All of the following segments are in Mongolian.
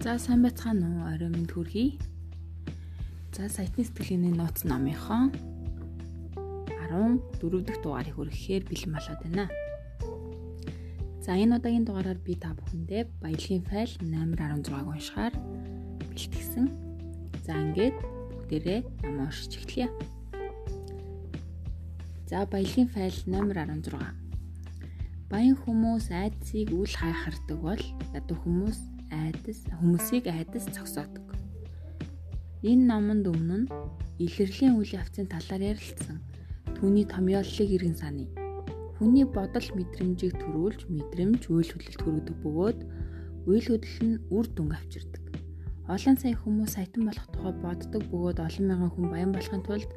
За сайн байцгаана уу? Орой минь төрхий. За сайтны сэтгэлийн нууц номынхон 14 дахь дугаарыг хүрэхээр бэлэн болоод байна. За энэ удаагийн дугаараар би та бүхэндээ баялагын файл номер 16-г уншихаар бэлтгэсэн. За ингээд бүгдээрээ ном уншиж эхлэе. За баялагын файл номер 16. Баян хүмүүс айдсыг үл хайхардаг бол ядуу хүмүүс айдас хүмүүсийг айдас цогсоодог. Энэ номонд өмнө нь илэрлийн үйл явцын талаар ярилцсан. Түүний томьёоллыг иргэн саны. Хүний бодол мэдрэмжийг төрүүлж мэдрэмж үйл хөдлөлт хүргэдэг бөгөөд үйл хөдлөл нь үр дүнг авчирдаг. Олон сая хүмүүс саятан болох тухай боддог бөгөөд олон мянган хүн баян болохын тулд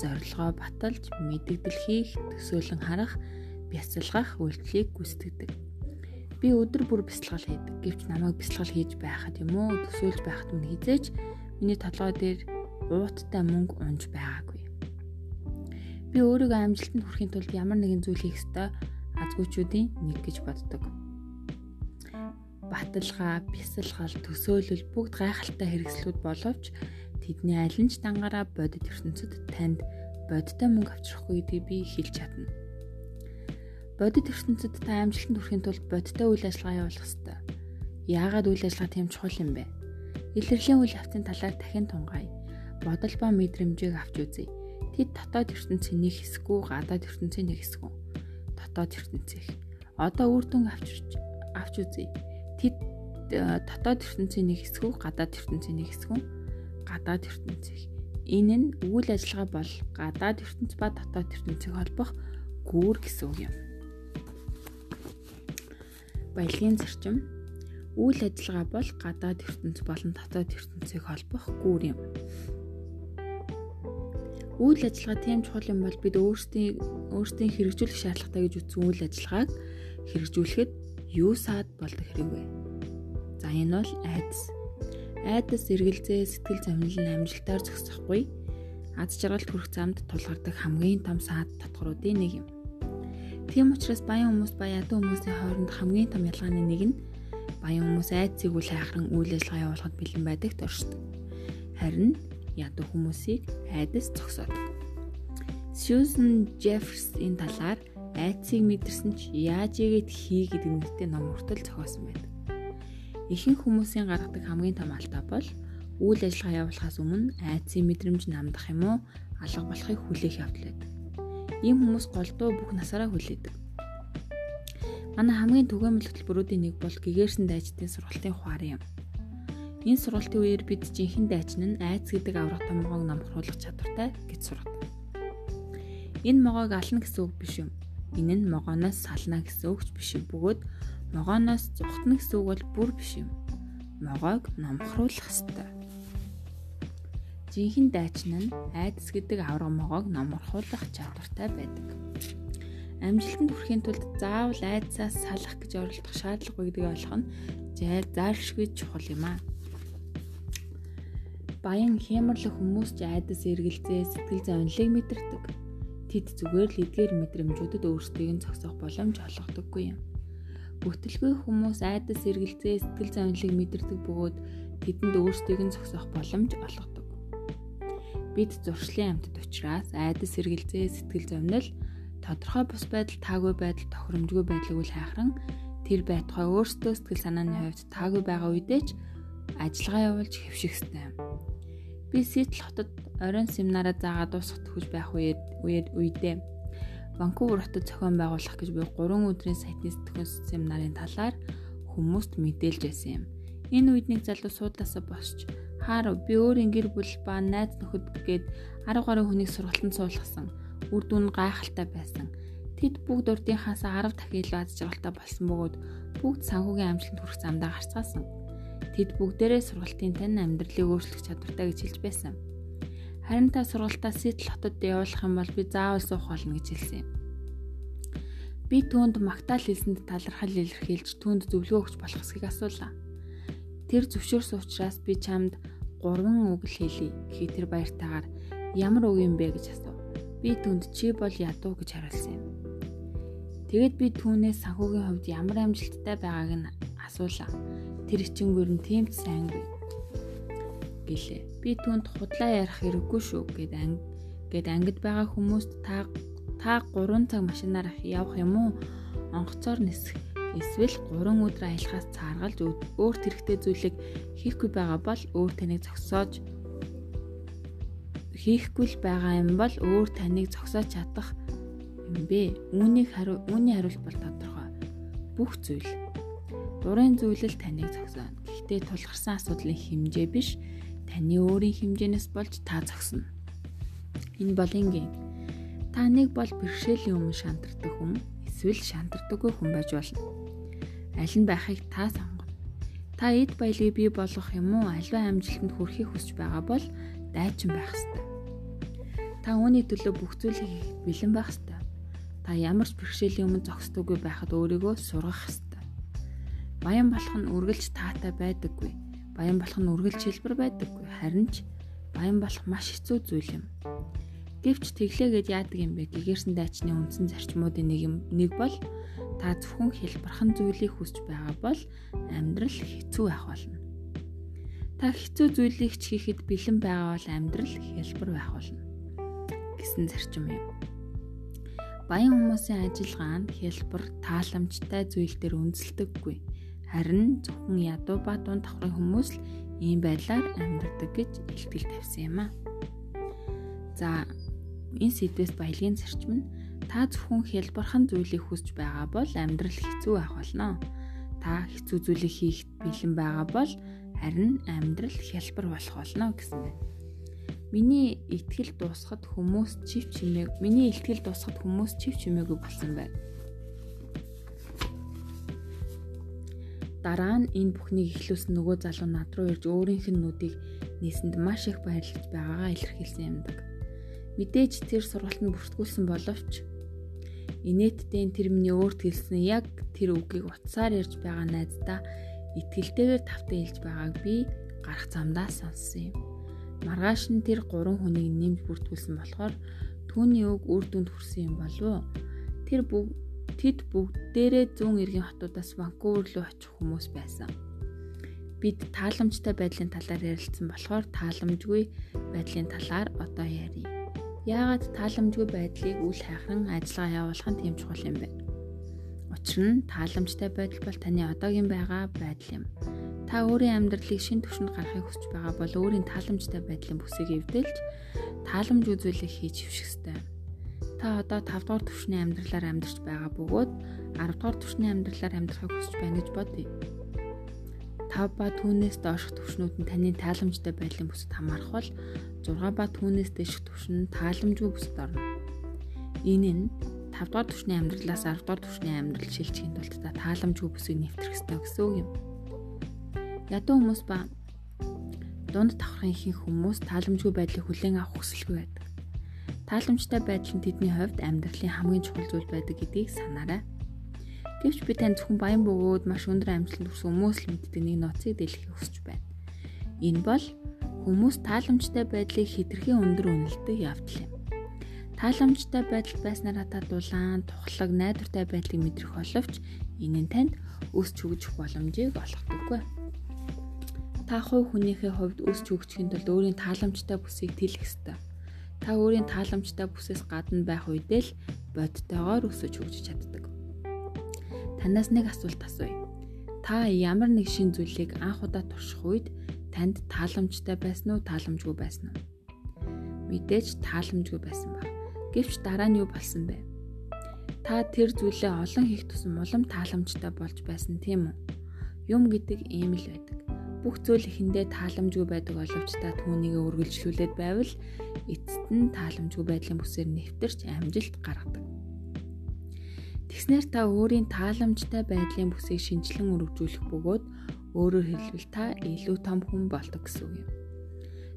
зорилгоо баталж мэдэгдэл хийх, төсөөлөн харах, бяцалгах үйлдэлийг гүйцэтгэдэг би өдөр бүр бясалгал хийдэг. Гэвч намайг бясалгал хийж байхад юм уу төсөөлж байхад минь хизээч миний толгой дээр ууттай мөнгө унж байгаагүй. Би өөрийгөө амжилтанд хүрэхин тулд ямар нэгэн зүйл хийх ёстой азгуучуудын нэг гэж боддог. Баталгаа, бясалгал, төсөөлөл бүгд гайхалтай хэрэгслүүд боловч тэдний аль нь ч дангаараа бодит ертөнцид танд бодиттой мөнгө авчрахгүй гэдгийг би хэлж чадна Бодит ертөнцид та амжилтанд хүрэхин тулд бодиттой үйл ажиллагаа явуулах ёстой. Яагаад үйл ажиллагаа тийм чухал юм бэ? Илэрлийн үйл явцын талаар дахин тунгай. Бодол ба мэдрэмжийг авч үзье. Тэд дотоод ертөнцийн нэг хэсгүү, гадаад ертөнцийн нэг хэсгүү. Дотоод ертөнцийн. Одоо үр дүн авчирч авч үзье. Тэд э, дотоод ертөнцийн нэг хэсгүү, гадаад ертөнцийн нэг хэсгүү. Гадаад ертөнцийн. Энэ нь үйл ажиллагаа бол гадаад ертөнц ба дотоод ертөнцийг холбох гүүр гэсэн үг юм баялагын зарчим үйл ажиллагаа бол гадаад ертөнц болон дотоод ертөнцийг холбох гүүр юм. Үйл ажиллагаа тийм чухал юм бол бид өөрсдийн өөрсдийн хэрэгжүүлэх шаардлагатай гэж үзсэн үйл ажиллагааг хэрэгжүүлэхэд юу саад болдог хэрэг вэ? За энэ бол айдас. Айдас эргэлзээ сэтгэл зовнилын амжилтаар зогсохгүй аз жаргалд хүрэх замд тулгардаг хамгийн том саад татваруудын нэг юм. Тийм учраас баян хүмүүс ба ядуу хүмүүсийн хооронд хамгийн том ялгааны нэг нь баян хүмүүс айдсыг үл хайхран үйл ажиллагаа явуулахад бэлэн байдаг төршдөг. Харин ядуу хүмүүсийг айдас зогсоодог. Сьюзен Джефферс энэ талаар айдсыг мэдэрсэн ч яаж игээд хий гэдэг нэртэй ном хүртэл зохиосон байдаг. Ихэнх хүмүүсийн гаргадаг хамгийн том алдаа бол үйл ажиллагаа явуулахаас өмнө айдсын мэдрэмж намдах юм уу алга болохыг хүлээх явдал байдаг. Ийм хүмүүс голдуу бүх насаараа хүлээдэг. Манай хамгийн түгээмэл хөтөлбөрүүдийн нэг бол гэгэрсэн дайчдын сургалтын хуар юм. Энэ сургалтын үеэр бид жинхэнэ дайчин нь айц гэдэг аврах томгоог номхруулах чадвартай гэж сургадаг. Энэ могоог ална гэсэн үг биш юм. Энэ нь могооноос сална гэсэн үгч биш юм. Бөгөөд могооноос зүхтна гэсэн үг бол бүр биш юм. Могоог номхруулах ёстой. Жинхэнэ дайчин нь айдас гэдэг авраг могоог номорхуулах чадвартай байдаг. Амжилтанд хүрэхин тулд заавал айдсаас салах гэж оролдох шаардлагагүй гэдгийг ойлгох нь заашгүй чухал юм аа. Баян хямрал хүмүүс ч айдас эргэлзээ сэтгэл зовнилыг мэдэрдэг. Тэд зүгээр л эдгээр мэдрэмжүүдэд өөрсдийг нь зогсоох боломж олгодоггүй юм. Бүтэлгүй хүмүүс айдас эргэлзээ сэтгэл зовнилыг мэдэрдэг бөгөөд тэдэнд өөрсдийг нь зогсоох боломж олгодог. Бид зуршлын амьтад учраас айдас сэргэлзээ сэтгэл зовнил тодорхой бус байдал таагүй байдал тохиромжгүй байдлыг үл хайхран тэр байтугай өөрсдөө сэтгэл санааны хувьд таагүй байгаа үедээ ч ажиллагаа явуулж хэвших ёстой. Би Ситл хотод оройн семинараа заагаад дуусгах төгөж байх үед үедээ Ванкувер хотод зохион байгуулах гэж буй 3 өдрийн сайтны сэтгүүл семинарын талаар хүмүүст мэдээлж байсан юм. Энэ үед нэг залуу суудлаасаа босч Хаар би өөрийн гэр бүл ба найз нөхөд гээд 10 гаруй хүнийг сургалтанд суулгасан. Үр дүн гайхалтай байсан. Тэд бүгд урдынхаас 10 дахин илүү аз жаргалтай болсон бөгөөд бүгд санхүүгийн амжилтанд хүрэх замдаа гарцгаасан. Тэд бүгдээрээ сургалтын тань амьдралыг өөрчлөх чадвартай гэж хэлж байсан. Харин та сургалтаа Ситл хотод явуулах юм бол би заавал суух болно гэж хэлсэн юм. Би түүнд магтаал хэлсэнд талархал илэрхийлж түүнд зөвлөгөө өгч болох эсхийг асуулаа. Тэр зөвшөөрсөн учраас би чамд гурван үг л хэлье. Гэхэд тэр баяртайгаар ямар үг юм бэ гэж асуув. Би түнд чи бол ядуу гэж хариулсан юм. Тэгэд би түүнээс санхүүгийн хувьд ямар амжилттай байгааг нь асуулаа. Тэр ичингүүр нь тийм ч сайнгүй гэлээ. Би түүнд худлаа ярих хэрэггүй шүү гэд анги гэд ангид байгаа хүмүүст та та 3 цаг машинаар явах юм уу? Онгоцоор нисэх эсвэл 3 өдөр аялахаас цааргалж өөрт хэрэгтэй зүйлийг хийхгүй байгаа бол өөр таныг зогсоож хийхгүй л байгаа юм бол өөр таныг зогсоож чадах юм бэ? Үүнийг хариу үүний хариулт бол тодорхой. Бүх зүйл. Дурын зүйл л таныг зогсооно. Гэхдээ тулгарсан асуудлын хэмжээ биш, таны өөрийн хэмжээнээс болж та зогсно. Энэ бол ингийн. Та нэг бол бэрхшээлийн өмнө шантардаг хүн, эсвэл шантардаггүй хүн байж болно. Аль нь байхыг та сонгоно. Та эд баялгийг бий болгох юм уу, альва амжилтанд хүрэхийг хүсэж байгаа бол дайчин байх ёстой. Та үүний төлөө бүх зүйлийг хийх бэлэн байх ёстой та ямар ч бэрхшээлийн өмнө зогсдоггүй байхад өөрийгөө сургах ёстой. Баян болох нь үргэлж таатай байдаггүй. Баян болох нь үргэлж хэлбэр байдаггүй. Харин ч баян болох маш хэцүү зүйл юм. Гэвч тэглээгээд яадаг юм бэ? Гэгэрсэн дайчны үндсэн зарчмуудын нэг юм нэг бол та зөвхөн хэлбархан зүйлийг хүсэж байгаа бол амьдрал хэцүү байх болно. Та хэцүү зүйлийг ч хийхэд бэлэн байгаа бол амьдрал хэлбэр байх болно гэсэн зарчим юм. Баян хүмүүсийн ажиллагаа нь хэлбэр тааламжтай зүйл дээр үндэслэдэггүй. Харин зөвхөн ядуу ба дунд давхрын хүмүүс л ийм байдлаар амьдардаг гэж илтгэл тавьсан юм а. За энэ сэдвээс баялагын зарчим нь та зөвхөн хэлбэрхэн зүйлийг хүсэж байгаа бол амьдрал хэцүү байх болно. Та хэцүү зүйлийг хийхэд бэлэн байгаа бол харин амьдрал хялбар болох болно гэсэн байна. Миний итгэл дуусахад хүмүүс чив чимээг миний итгэл дуусахад хүмүүс чив чимээгүй болсон байна. Дараа нь энэ бүхнийг ихлүүлсэн нөгөө залуу над руу ирж өөрийнх нь нүдийг нээсэнд маш их баярлаж байгаагаа илэрхийлсэн юмдаг. Мэдээж тэр сургалтанд бүртгүүлсэн боловч инээдтэй тэр миний өөрт хэлсэн яг тэр үгийг утсаар ярьж байгаа найздаа итгэлтэйгээр тавтай хэлж байгааг би гарах замдаа сонссон юм. Маргааш нь тэр гурван хүнийг нэмж бүртгүүлсэн болохоор түүний үг үр дүнд хүрсэн юм болов уу? Тэр бүгд тэд бүгдээрээ зүүн эргийн хотуудаас Ванкувер руу очих хүмүүс байсан. Бид тааламжтай байдлын талаар ярилцсан болохоор тааламжгүй байдлын талаар одоо ярив. Яагаад тааламжгүй байдлыг үл хайхран ажиллагаа явуулах нь тийм чухал юм бэ? Учир нь тааламжтай байдал бол таны одоогийн байгаа байдал юм. Та өөрийн амьдралыг шин түвшинд гаргахыг хүсэж байгаа бол өөрийн тааламжтай байдлын бүсийг эвдэлж тааламж үзүүлэх хийж хөвших ёстой. Та одоо 5 дугаар түвшний амьдралаар амьдарч байгаа бөгөөд 10 дугаар түвшний амьдралаар амьдрахыг хүсэж байна гэж бодъё. 5 ба түүнээс доошх түвшнүүд нь таны тааламжтай байдлын бүсэд хамаарах бол 6 ба түүнээс дээшх түвшин нь тааламжгүй бүсэд орно. Энэ нь 5 дугаар түвшний амьдралаас 10 дугаар түвшний амьдрал шилжихийн тулд та тааламжгүй бүсийг нэвтрэх ёстой гэсэн үг юм. Ядуу хүмүүс ба дунд давхрын ихэнх хүмүүс тааламжгүй байдлыг хүлээн авах хүсэлгүй байдаг. Тааламжтай байдал нь тэдний хувьд амьдралын хамгийн чухал зүйл байдаг гэдгийг санаарай. Гэвч би тань зөвхөн баян бөгөөд маш өндөр амжилтанд хүрсэн хүмүүс л мэддэг нэг ноцыг дэлгэхийг хүсэж байна. Энэ бол хүмүүс тааламжтай байдлыг хэтэрхий өндөр үнэлдэг явдал юм. Тааламжтай байдал байснараа та дулаан, тухлаг, найдвартай байдлыг мэдрэх боловч энэ нь танд өсч хөгжих боломжийг олгодоггүй та хувь хүнийхээ хувьд өсч хөгжихийн тулд өөрийн тааламжтай бүсийг тэлэх ёстой. Та өөрийн тааламжтай бүсээс гадна байх үедээ л бодтойгоор өсөж хөгжиж чаддаг. Танаас нэг асуулт асууя. Та ямар нэг шин зүйлийг анх удаа турших үед танд тааламжтай байсан уу, тааламжгүй байсан уу? Мэдээж тааламжгүй байсан баг. Гэвч дараа нь юу болсон бэ? Та тэр зүйлээ олон хийх тусам улам тааламжтай болж байсан тийм үү? Юм гэдэг ийм л байдаг бүх зүйл эхэндээ тааламжгүй байдаг боловч та түүнийг үргэлжлүүлээд байвал эцэст нь тааламжгүй байдлын бүсээр нэвтэрч амжилт гаргадаг. Тэгснээр та өөрийн тааламжтай байдлын бүсийг шинжилэн өргөжүүлэх бөгөөд өөрөөр хэлбэл та илүү том хүн болдог гэсэн үг юм.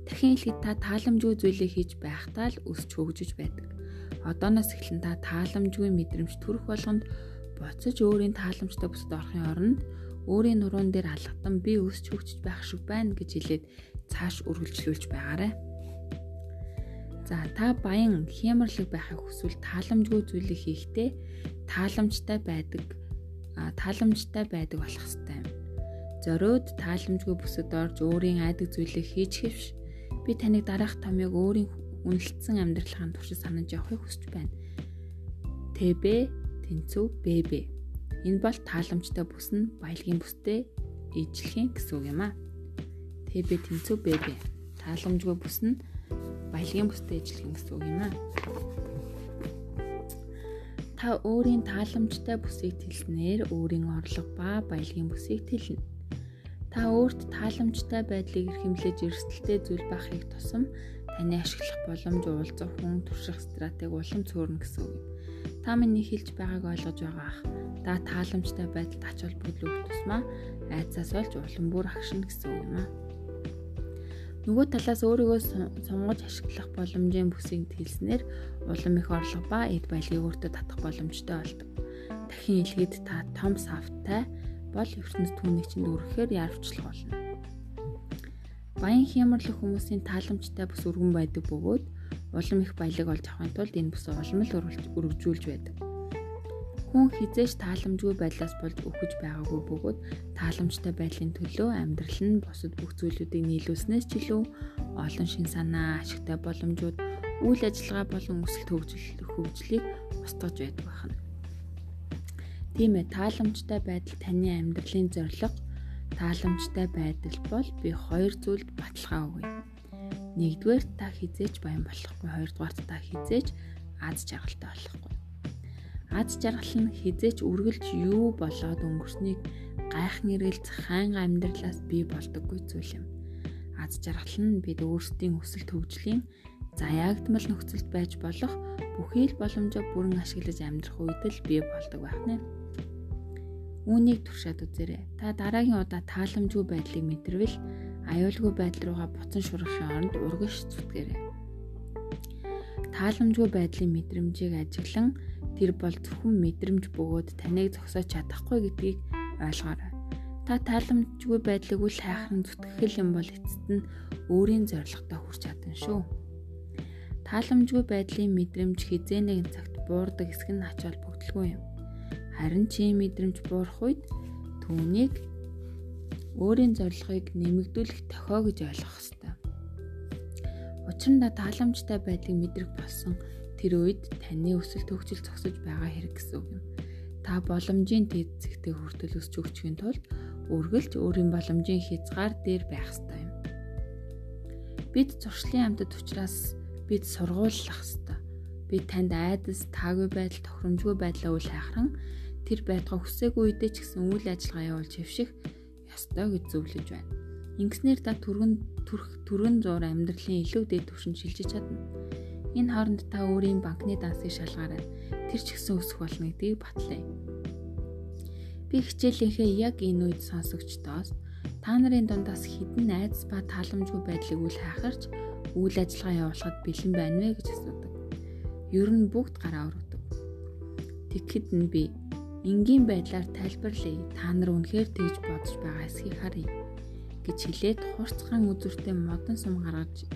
Дахин хэлэхэд та тааламжгүй зүйлийг хийж байхдаа л өсч хөгжиж байдаг. Одооноос эхлэн та тааламжгүй мэдрэмж төрөх болгонд буцаж өөрийн тааламжтай бүсд орохын оронд өөрийн нуруунд дээр алгатан би өсч хөгжиж байх шиг байна гэж хэлээд цааш үргэлжлүүлж байгаарай. За та баян хямралэг байхыг хүсвэл тааламжгүй зүйлийг хийхдээ тааламжтай байдаг тааламжтай байдаг болох хэрэгтэй юм. зориуд тааламжгүй бүсэд орж өөрийн айдаг зүйлийг хийж хэвш. Би таныг дараах томьёог өөрийн үнэлсэн амьдралын туршид санаж явахыг хүсэж байна. ТБ тэнцүү ББ. Энэ бол тааламжтай бүс нь баялагын бүстэй ижлэхийн гэсэн үг юм а. ТБ тэнцүү ББ. Тааламжгүй бүс нь баялагын бүстэй ижлэхийн гэсэн үг юм а та өөрийн тааламжтай бүсийг тэлснээр өөрийн орлого ба баялагын бүсийг тэлнэ. Та өөрт тааламжтай байдлыг эрхэмлэж эрсдэлтэй зүйл байхыг тусам таны ашиглах боломж уулзах хүн турших стратеги улам цөөрнө гэсэн үг юм. Та миний хэлж байгааг ойлгож байгаа ах. Та тааламжтай байдалд ач холбогдол өгөх тусмаа айцаас олж улам бүр агшина гэсэн үг юм аа. Нөгөө талаас өөрийгөө сонгож ашиглах боломжийн бүсийг тэлснээр улам их орлого ба эд баялагийг өөртөө татах боломжтой болдог. Дахин илгээд та том савтай бол ертөнцийн түүнийг чинь өргөхээр яарвчлах болно. Баян хямралх хүмүүсийн тааламжтай бүс өргөн байдаг бөгөөд улам их баялаг олж авахын тулд энэ бүс улам л өргөжүүлж байдаг. Хүн хизээш тааламжгүй байдлаас болж өхөж байгаагүй бөгөөд тааламжтай байдлын төлөө амьдрал нь бусад бүх зүйлүүдийг нийлүүлснээс ч илүү олон шин санаа, ашигтай боломжууд, үйл ажиллагаа болон өсөлт хөгжлийг устгаж байдаг байна. Тийм ээ, тааламжтай байдал таны амьдралын зорилго. Тааламжтай байдал бол би хоёр зүйлд баталгаа өгье. Нэгдүгээр та хизээч баян болохгүй, хоёрдугаар та хизээч аз жаргалтай болохгүй аз жаргал нь хизээч үргэлж юу болоод өнгөрснийг гайхан эргэлзэх хайн амьдралаас бий болдоггүй зүйл юм. Аз жаргал нь бид өөрсдийн өсөлт хөгжлийн заяагдмал нөхцөлд байж болох бүхий л боломжоо бүрэн ашиглаж амьдрах үед л бий болдог байх нэ. Үүнийг туршаад үзээрэй. Та дараагийн удаа тааламжгүй байдлыг мэдрвэл аюулгүй байдал руугаа буцан шурахын оронд урагш зүтгэрэй. Тааламжгүй байдлын мэдрэмжийг ажиглан Тэр бол зөвхөн мэдрэмж бөгөөд таныг зогсоож чадахгүй гэдгийг ойлгоорой. Та тааламжгүй байдлыг үл хайхран зүтгэх юм бол эцэст нь өөрийн зорилготой хүрч чадна шүү. Тааламжгүй байдлын мэдрэмж хизээ нэгэн цагт буурдаг хэсэг нь ач холбогдолгүй юм. Харин чи мэдрэмж буурах үед түүнийг өөрийн зорилгыг нэмэгдүүлэх тохио гэж ойлгох ёстой. Учир нь та тааламжтай байдлыг мэдрэх болсон тэр үед таны өсөлт хөгжил зогсож байгаа хэрэг гэсэн үг юм. Та боломжийн тэд зэгтээ хүртэл өсч өгчхийн тулд үргэлж өөрийн боломжийн хязгаар дээр байх ёстой юм. Бид зуршлын амьтад учраас бид сургууллах ёстой. Бид танд айдас, таагүй байдал, тохиромжгүй байдлаа үл хайхран тэр байтугай хүсээгүй үедээ ч гэсэн үйл ажиллагаа явуулж хөвших ёстой гэж зөвлөж байна. Ингэснээр та түргэн төрх түргэн зур амьдралын илүү дэд түвшинд шилжиж чадна. Энэ хооронд та өөрийн банкны дансыг шалгаарай. Тэр ч гэсэн өсөх болно гэдгийг батлая. Би хичээлийнхээ яг энэ үед сонсогчдоос та нарын дундаас хідэн айдас ба тааламжгүй байдлыг үл хайхарч үйл ажиллагаа явуулахад бэлэн байна вэ гэж асуудаг. Ер нь бүгд гараа өргөдөг. Тэгэхэд нь би энгийн байдлаар тайлбарлая. Та нар үнэхээр тэгж бодож байгаа эсхийг харъя гэж хэлээд хурцхан үзүүртэй модон сум гаргаж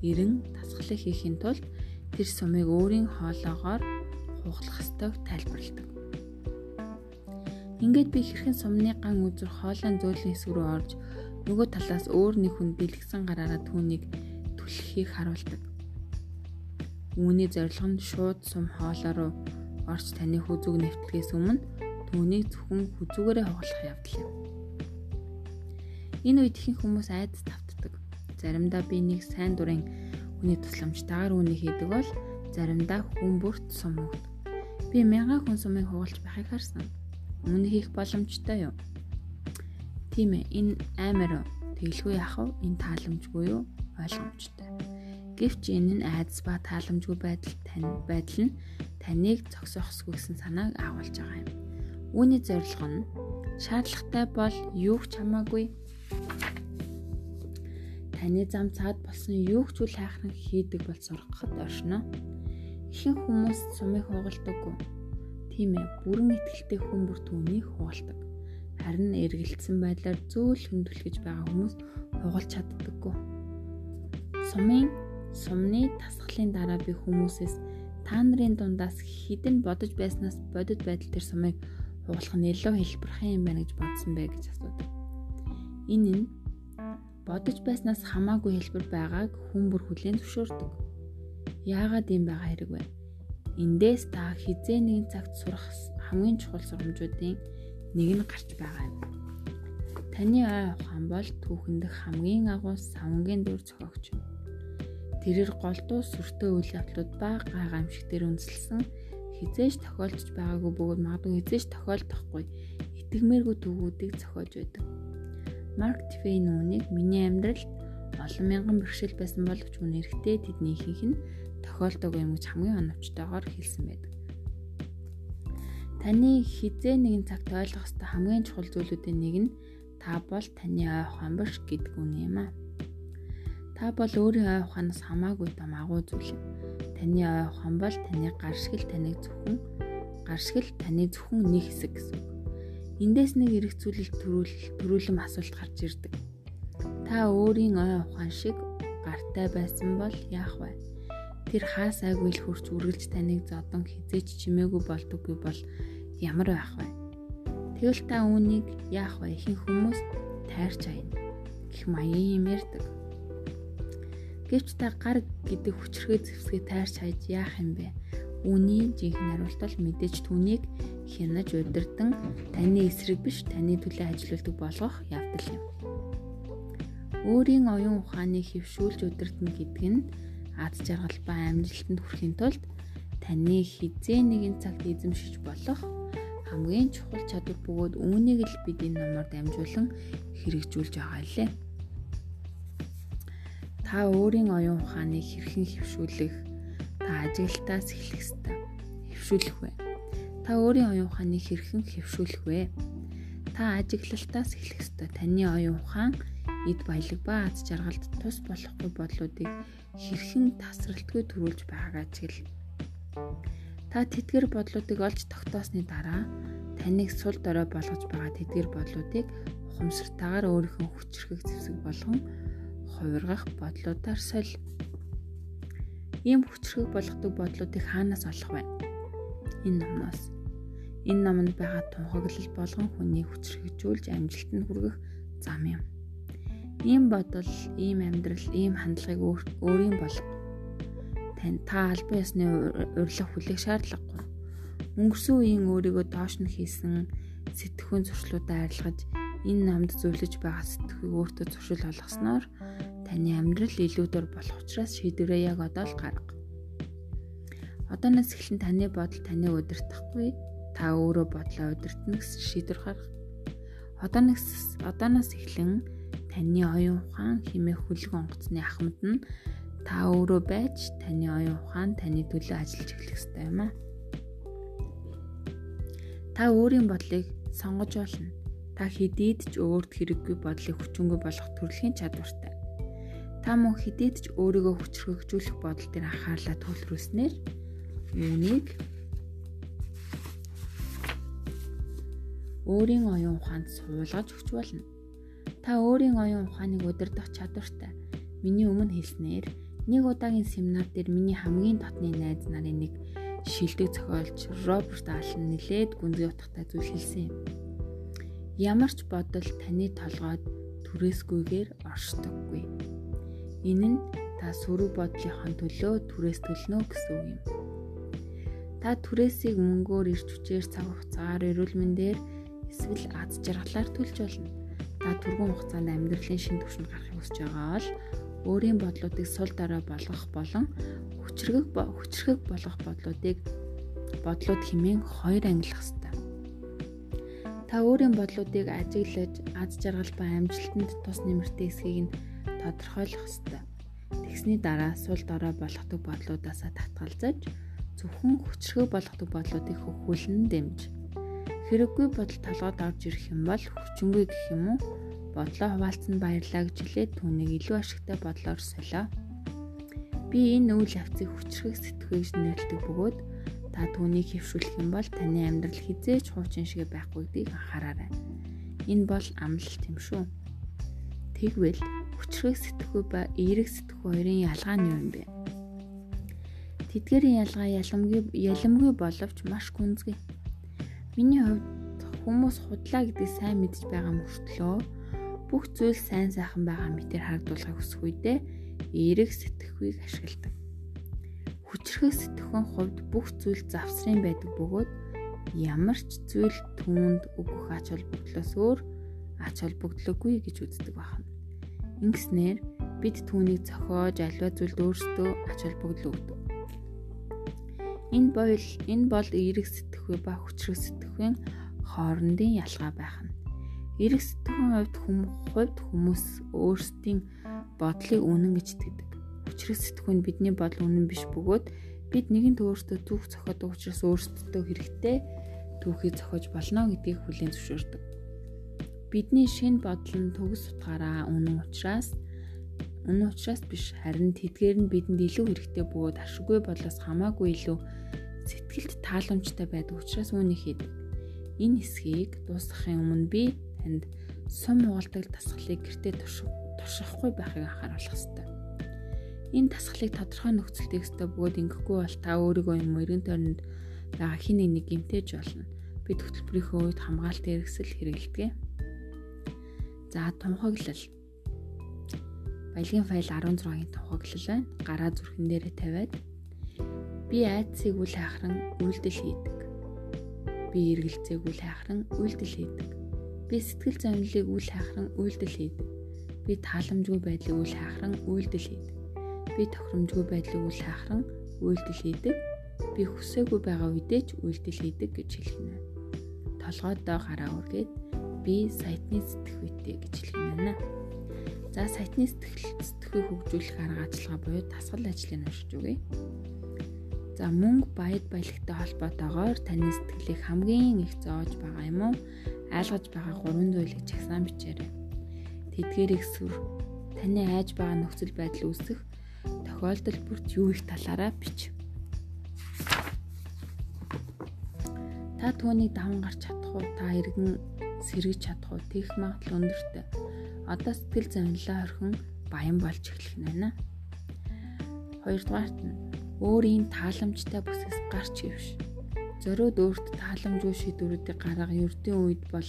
эрен тасгалыг хийхин тулд тэр сумыг өөрийн хоолоогоор хугалах ёстойг тайлбарладаг. Ингээд би хэрхэн сумны ган үзүр хоолойн зөөлөн хэсэг рүү орж нөгөө талаас өөр нэг хүн бэлгсэн гараараа түүнийг түлххийг харуулдаг. Үүний зорилго нь шууд сум хоолой руу орч таны хүзүүг нэвтлгээс өмнө түүнийг зөвхөн хүзүүгээрээ хугалах явдал юм. Энэ үед ихэнх хүмүүс айдас тавтдаг. Заримдаа би нэг сайн дурын хүний тусламжтайгаар үүнийг хийдэг бол заримдаа хүн бүрт сум өгдөг. Би мянган хүн сумыг хугалж байхыг харсан. Үүнийг хийх боломжтой юу? Тийм ээ, энэ амар тэглгүй яах вэ? Энэ тааламжгүй юу? Ойлгомжтой. Гэвч энэ нь айдас ба тааламжгүй байдал тань байдал нь таныг зогсоохсгүй гэсэн санааг агуулж байгаа юм. Үүний зорилго нь шаардлагатай бол юу ч хамаагүй таны зам цаад болсон юу ч үл хайхран хийдэг бол сургахад оршно. Ихэнх хүмүүс сумыг хугалдаггүй. Тийм ээ, бүрэн ихтэй хүн бүр түүнийг хугалдаг. Харин эргэлцсэн байдлаар зөөл хөндлөж байгаа хүмүүс хугалж чаддаггүй. Сумын сумны тасгалын дараа би хүмүүсээс та нарын дундаас хідэн бодож байснаас бодит байдал тэр сумыг хугалах нь илүү хэлбэрхэн юм байна гэж бодсон бэ гэж асуудаг. Энэ нь бодож байснаас хамаагүй хэлбэр байгааг хүн бүр хүлээн зөвшөөрдөг. Яагаад юм байгаа хэрэг вэ? Эндээс та хизээ нэгэн цагт сурах хамгийн чухал сургамжуудын нэг нь гарч байгаа юм. Таны ой ухаан бол түүхэндх хамгийн агуу савнгийн дүр зохиогч юм. Тэрээр голдуу сүртэй үйл явдлууд ба гай гамшигтэр үндэслэн хизээж тохиолдож байгаагүй бөгөөд магадгүй хизээж тохиолдохгүй итгэмээргүй төвгүүдийг зохиож байдаг. Марк Твейн үүнийг миний амьдралд олон мянган бэрхшээл байсан боловч мөн эрэгтэй тэдний ихэнх нь тохиолдог юм гэж хамгийн оновчтойгоор хэлсэн байдаг. Таны хизээ нэгэн цагт ойлгох ёстой хамгийн чухал зүйлүүдийн нэг нь та бол таны ой биш гэдэг үнэ юм аа. Та бол өөрийн ой ухаанаас хамаагүй том агуу зүйл. Таны ой ухаан бол таны гар шиг л таныг зөвхөн гар шиг л таны зөвхөн нэг хэсэг гэсэн үг. Эндээс нэг төрүүл төрүүлэм асуулт гарч ирдэг. Та өөрийн ой ухаан шиг гартай байсан бол яах вэ? Тэр хаасайгүй л хурц үргэлж таныг зодон хизээч чимээгүй болдоггүй бол ямар байх вэ? Тэгвэл та үүнийг яах вэ? Ихэнх хүмүүс тайрч аяна. Гэх маягийн юм ярьдаг. Гэвч та гар гэдэг хүчрхээ зэвсгээ тайрч хайж яах юм бэ? Үүний жинхэнэ хариулт бол мэдээж түүнийг хянаж удирдан таны эсрэг биш таны төлөө ажилладаг болгох явдал юм. Өөрийн оюун ухааныг хөвшүүлж удирдна гэдэг нь аз жаргал ба амжилтанд хүрэхин тулд таны хизээ нэгэн цагт эзэмшиж болох хамгийн чухал чадвар бөгөөд үүнийг л бид энэ номоор дамжуулан хэрэгжүүлж байгаа лээ. Та өөрийн оюун ухааныг хэрхэн хөвшүүлэх та ажиглалтаас эхлэх ёстой. Хөвшүүлэх вэ? Та өөрийн оюун ухааныг хэрхэн хөвшүүлэх вэ? Та ажиглалтаас эхлэх ёстой. Таны оюун ухаан эд баялаг ба аз жаргалд тус болохгүй бодлуудыг хэрхэн тасралтгүй төрүүлж байгаагаа чиглэл. Та тэтгэр бодлуудыг олж тогтоосны дараа таныг сул дорой болгож байгаа тэтгэр бодлуудыг ухамсартайгаар өөрийнхөө хүчрхэг зэвсэг болгон хувиргах бодлуудаар соль. Ийм хүчрхэг болгодог бодлуудыг хаанаас олох вэ? Энэ номноос. Энэ номонд байгаа тунхаглал болгон хүний хүчрхэгжүүлж амжилтанд хүргэх зам юм. Ийм бодол, ийм амьдрал, ийм хандлагыг өөрийн болго. Тань та албан ёсны урилга хүлээх шаардлагагүй. Өнгөрсөн үеийн өөрийгөө доош нь хийсэн сэтгхүүн зуршлуудаа арилгаж энэ намд зөвлөж байгаа сэтгхийг өөртөө зуршил болгосноор Таны амьдрал илүүдэр болох учраас шийдвэрээ яг одоо л гарга. Одооноос эхлэн таны бодол таныг удирдахгүй, та өөрөө бодлоо удирдна гэсэн шийдвэр гарга. Одооноос одооноос эхлэн таны оюун ухаан химээ хүлэг онгоцны ахмад нь та өөрөө байж таны оюун ухаан таны төлөө ажиллаж эхлэх ёстой юм аа. Та өөрийн бодлыг сонгож болно. Та хэдийд ч өөрт хэрэггүй бодлыг хүчингүй болгох төрөлхийн чадвартай. Та мөн хідээд ч өөрийгөө хүчрхэгжүүлэх бодол дээр анхаарлаа төвлөрүүлснээр үүнийг өөрийн оюун ухаанд суулгаж өгч болно. Та өөрийн оюун ухааныг удирдах чадвартай. Миний өмнө хэлснээр нэг удаагийн семинар дээр миний хамгийн дотны найз нарын нэг шилдэг зохиолч Роберт Аллен нэлээд гүнзгий утгатай зүйл хэлсэн юм. Ямар ч бодол таны толгойд түрээсгүйгээр оршдоггүй Энэ нь та сөрөг бодлынхон төлөө түрээс төлнө гэсэн үг юм. Та түрээсийг мөнгөөр ирж хүчээр цаг хугацаагаар эрүүл мэндээр эсвэл аз жаргалаар төлж болно. Та түргэн хугацаанд амьдралын шин түвшинд гарахыг хүсэж байгаа бол өөрийн бодлуудыг сул дараа болгох болон хүчрэг хүчрэг болгох бодлуудыг бодлууд хэмээн хоёр ангилах ёстой. Та өөрийн бодлуудыг ажиглаж, аз жаргал ба амжилтанд тус нэмэртэй эсхийг нь тодорхойлох ёстой. Тэгсний дараа сул дорой болгодог бодлуудаасаа татгалзаж зөвхөн хүчрхэг болгодог бодлуудыг хөвхүүлэн дэмж. Хэрэггүй бодол толгойд орж ирэх юм бол хүчингүй гэх юм уу? Бодлоо хуваалцсан баярлаа гэж хэлээд түүнийг илүү ашигтай бодлоор солио. Би энэ үйл явцыг хүчрхэг сэтгхийг нэрлэдэг бөгөөд та түүнийг хөвшүүлэх юм бол таны амьдрал хизээч хуучин шиг байхгүй гэдгийг анхаараарай. Энэ бол амлалт юм шүү. Тэгвэл хүчрэг сэтгхүү ба эерэг сэтгхүү хоёрын ялгаа нь юу юм бэ? Тэдгээрийн ялгаа ялмгүй ялмгүй боловч маш гүнзгий. Миний хувьд хүмүүс худлаа гэдэг сайн мэдж байгаа мөртлөө бүх зүйл сайн сайхан байгаа мэтэр харагдуулахыг хүсэх үедээ эерэг сэтгэхүйг ашигладаг. Хүчрхэг сэтгэхүйн хувьд бүх зүйл завсрын байдаг бөгөөд ямар ч зүйл түүнд өгөх ач холбогдлоос өөр ач холбогдлоогүй гэж үздэг байна. Ингэснээр бид түүнийг зохиож альва зүйлд өөрсдөө ач холбогдол өгдөг. Энэ бол энэ бол эерэг сэтгэхүй ба хүчрэг сэтгэхүйн хоорондын ялгаа байх нь. Эерэг сэтгэхүйн хувьд хувьд хүмүүс өөрсдийн бодлыг үнэн гэж итгэдэг. Хүчрэг сэтгэхүйн бидний бодол үнэн биш бөгөөд бид нэгэнт өөртөө түүх зохиодог учраас өөрсдөө хэрэгтэй түүхийг зохиож болно гэдгийг хүлээн зөвшөөрдөг. Бидний шинэ бодол нь төгс утгаараа үнэн учраас үнэн учраас биш харин тэдгээр нь бидэнд илүү хэрэгтэй бөгөөд ашиггүй болоос хамаагүй илүү сэтгэлд тааламжтай байдаг учраас үүнийг хийдэг. Энэ хэсгийг дуусгахын өмнө би танд сум угалдаг дасгалыг гэртээ туршихгүй байхыг анхааруулах ёстой. Энэ дасгалыг тодорхой нөхцөлд ихтэй бөгөөд ингэхгүй бол та өөрийгөө юм эргэн тойронд байгаа хин нэг гимтэж болно. Бид хөтөлбөрийнхөө үед хамгаалт хэрэгсэл хэрэгэлдэг. За тунхаглал. Баялагын файл 16-гийн тунхаглал байна. Гараа зүрхэн дээрээ тавиад би айдсыг үл хайхран үйлдэл хийдэг. Би эргэлзээг үл хайхран үйлдэл хийдэг. Би сэтгэл зовлыг үл хайхран үйлдэл хийдэг. Би тааламжгүй байдлыг үл хайхран үйлдэл хийдэг. Би тохиромжгүй байдлыг үл хайхран үйлдэл хийдэг. Би хүсээгүй байгаа үедээ ч үйлдэл хийдэг гэж хэлнэ. Толгойдоо гараа үргээд би сайтны сэтгхүйтэй гэж хэлэх юм байна. За сайтны сэтгэл сэтгхийг хөгжүүлэх арга ажиллагаа буюу дасгал ажлыг уншиж үгэй. За мөнгө баяд баялагтай холбоотойгоор таны сэтгэлийг хамгийн их зоож байгаа юм уу? Айлгаж байгаа гурван зүйлийг чагсаан бичээрэй. Тэдгээрийг сүр. Таны айж байгаа нөхцөл байдал үүсэх тохиолдол бүрт юу их талаараа бич. Та түүнийг даван гарч чадах уу? Та иргэн сэргэж чадах уу? Тэгэх магадлал өндөртэй. Одоо сэтгэл зовлоо орхин баян болж эхлэх нь байна. Хоёрдугаарт нь өөрийн тааламжтай бүсгээс гарч ивш. Зориуд өөрт тааламжгүй шийдвэрүүдийг гарга ердийн үед бол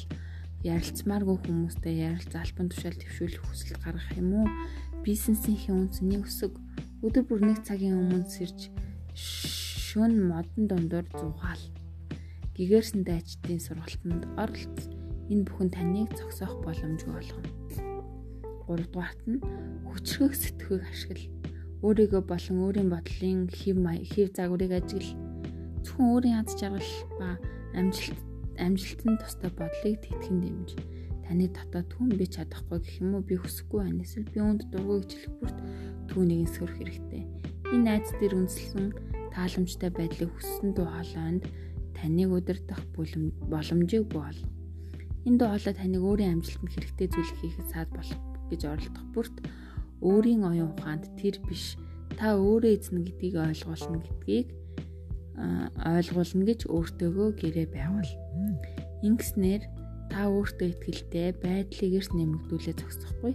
ярилцмааргүй хүмүүстэй ярилц албан тушаал төвшүүлэх хүсэл гаргах юм уу? Бизнесийн үнцний өсөг өдөр бүр нэг цагийн өмнө сэрж шүн модон дундуур зугаал. Гэгэрсэн дайчдын сургалтанд оролц энэ бүхэн таныг зогсоох боломжгүй болгоно. 3 дугаарт нь хүчрхэг сэтгхийг ашигла. Өөрийгөө болон өөрийн бодлын хэв хэв загварыг ажигла. Зөвхөн өөрийн аз жаргал ба амжилт амжилтанд тустай бодлыг тэтгэн дэмж. Таны дотоод түн би чадахгүй гэх юм уу би хүсэхгүй байна. Эсвэл би үүнд дургүй гэж хэлэх бүрт түүнийг сөрөх хэрэгтэй. Энэ найз дээр үндэслэн тааламжтай байдлыг хүссэн дуу хоолойнд таныг удирдах боломжийг бий бол. Энэ дуу хоолой таныг өөрийн амжилтанд хэрэгтэй зүйлийг хийхэд саад болох гэж оролдох бүрт өөрийн оюун ухаанд тэр биш та өөрөө эзэн гэдгийг ойлгуулна гэдгийг ойлгуулна гэж өөртөөгөө гэрээ байгуул. Ингэснээр та өөртөө ихтэй байдлыг эрс нэмэгдүүлээ зогсохгүй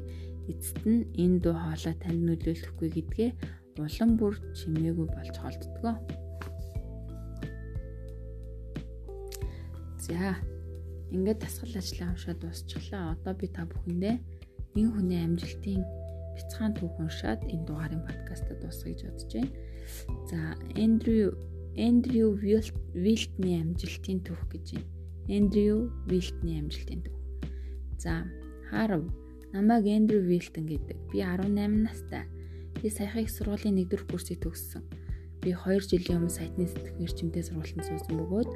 эцэст нь энэ дуу хоолой танд нөлөөлөхгүй гэдгээ улам бүр чимээгүй болж холддгоо. За ингээд дасгал ажлаа уншаад дуусчихлаа. Одоо би та бүхэндээ нэг хүний амжилтын бяцхан түүх уншаад энэ дугаарын подкастаа дуусгая гэж бодож байна. За Эндрю Эндрю Вилтний амжилтын түүх гэж байна. Эндрю Вилтний амжилтын түүх. За Харв намайг Эндрю Вилтон гэдэг. Би 18 настай. Би саяхан их сургуулийн 1-р курсыг төгссөн. Би 2 жилийн өмнө сайтны сэтгэх эрчимтэй сургалтанд суусан бөгөөд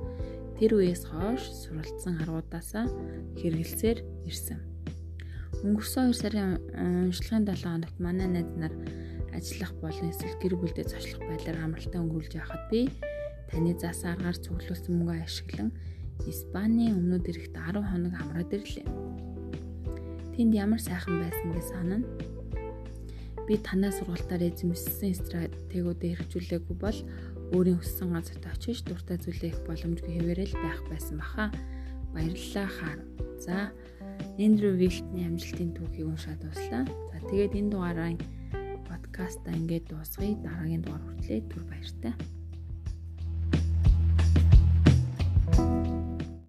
Тэр үеэс хойш суралцсан аргуудаасаа хэрэгэлсээр ирсэн. Өнгөрсөн 2 сарын уншлагын 7 хоногт манай найз нар ажиллах болон эсвэл гэр бүлдээ зочлох байдлаар амралтаа өнгөрүүлж байхад би таны заасан аргаар цуглуулсан мөнгөө ашиглан Испанийн өмнөд эрэхт 10 хоног амраад ирлээ. Тэнд ямар сайхан байсан гэж санана. Би танаа сургалтаар эзэмшсэн стратегиудыг хэрэгжүүлээгүй бол өөрийн хүссэн газарт очиж дуртай зүйлээ их боломжгүй хэвээрэл байх байсан баха. Баярлалаа хаар. За Эндрю Вилтний амжилтын түүхийг уншаад дуслаа. За тэгээд энэ дугаараа подкаста ингээд дуусгая. Дараагийн дугаар хүртлээр түр баяртай.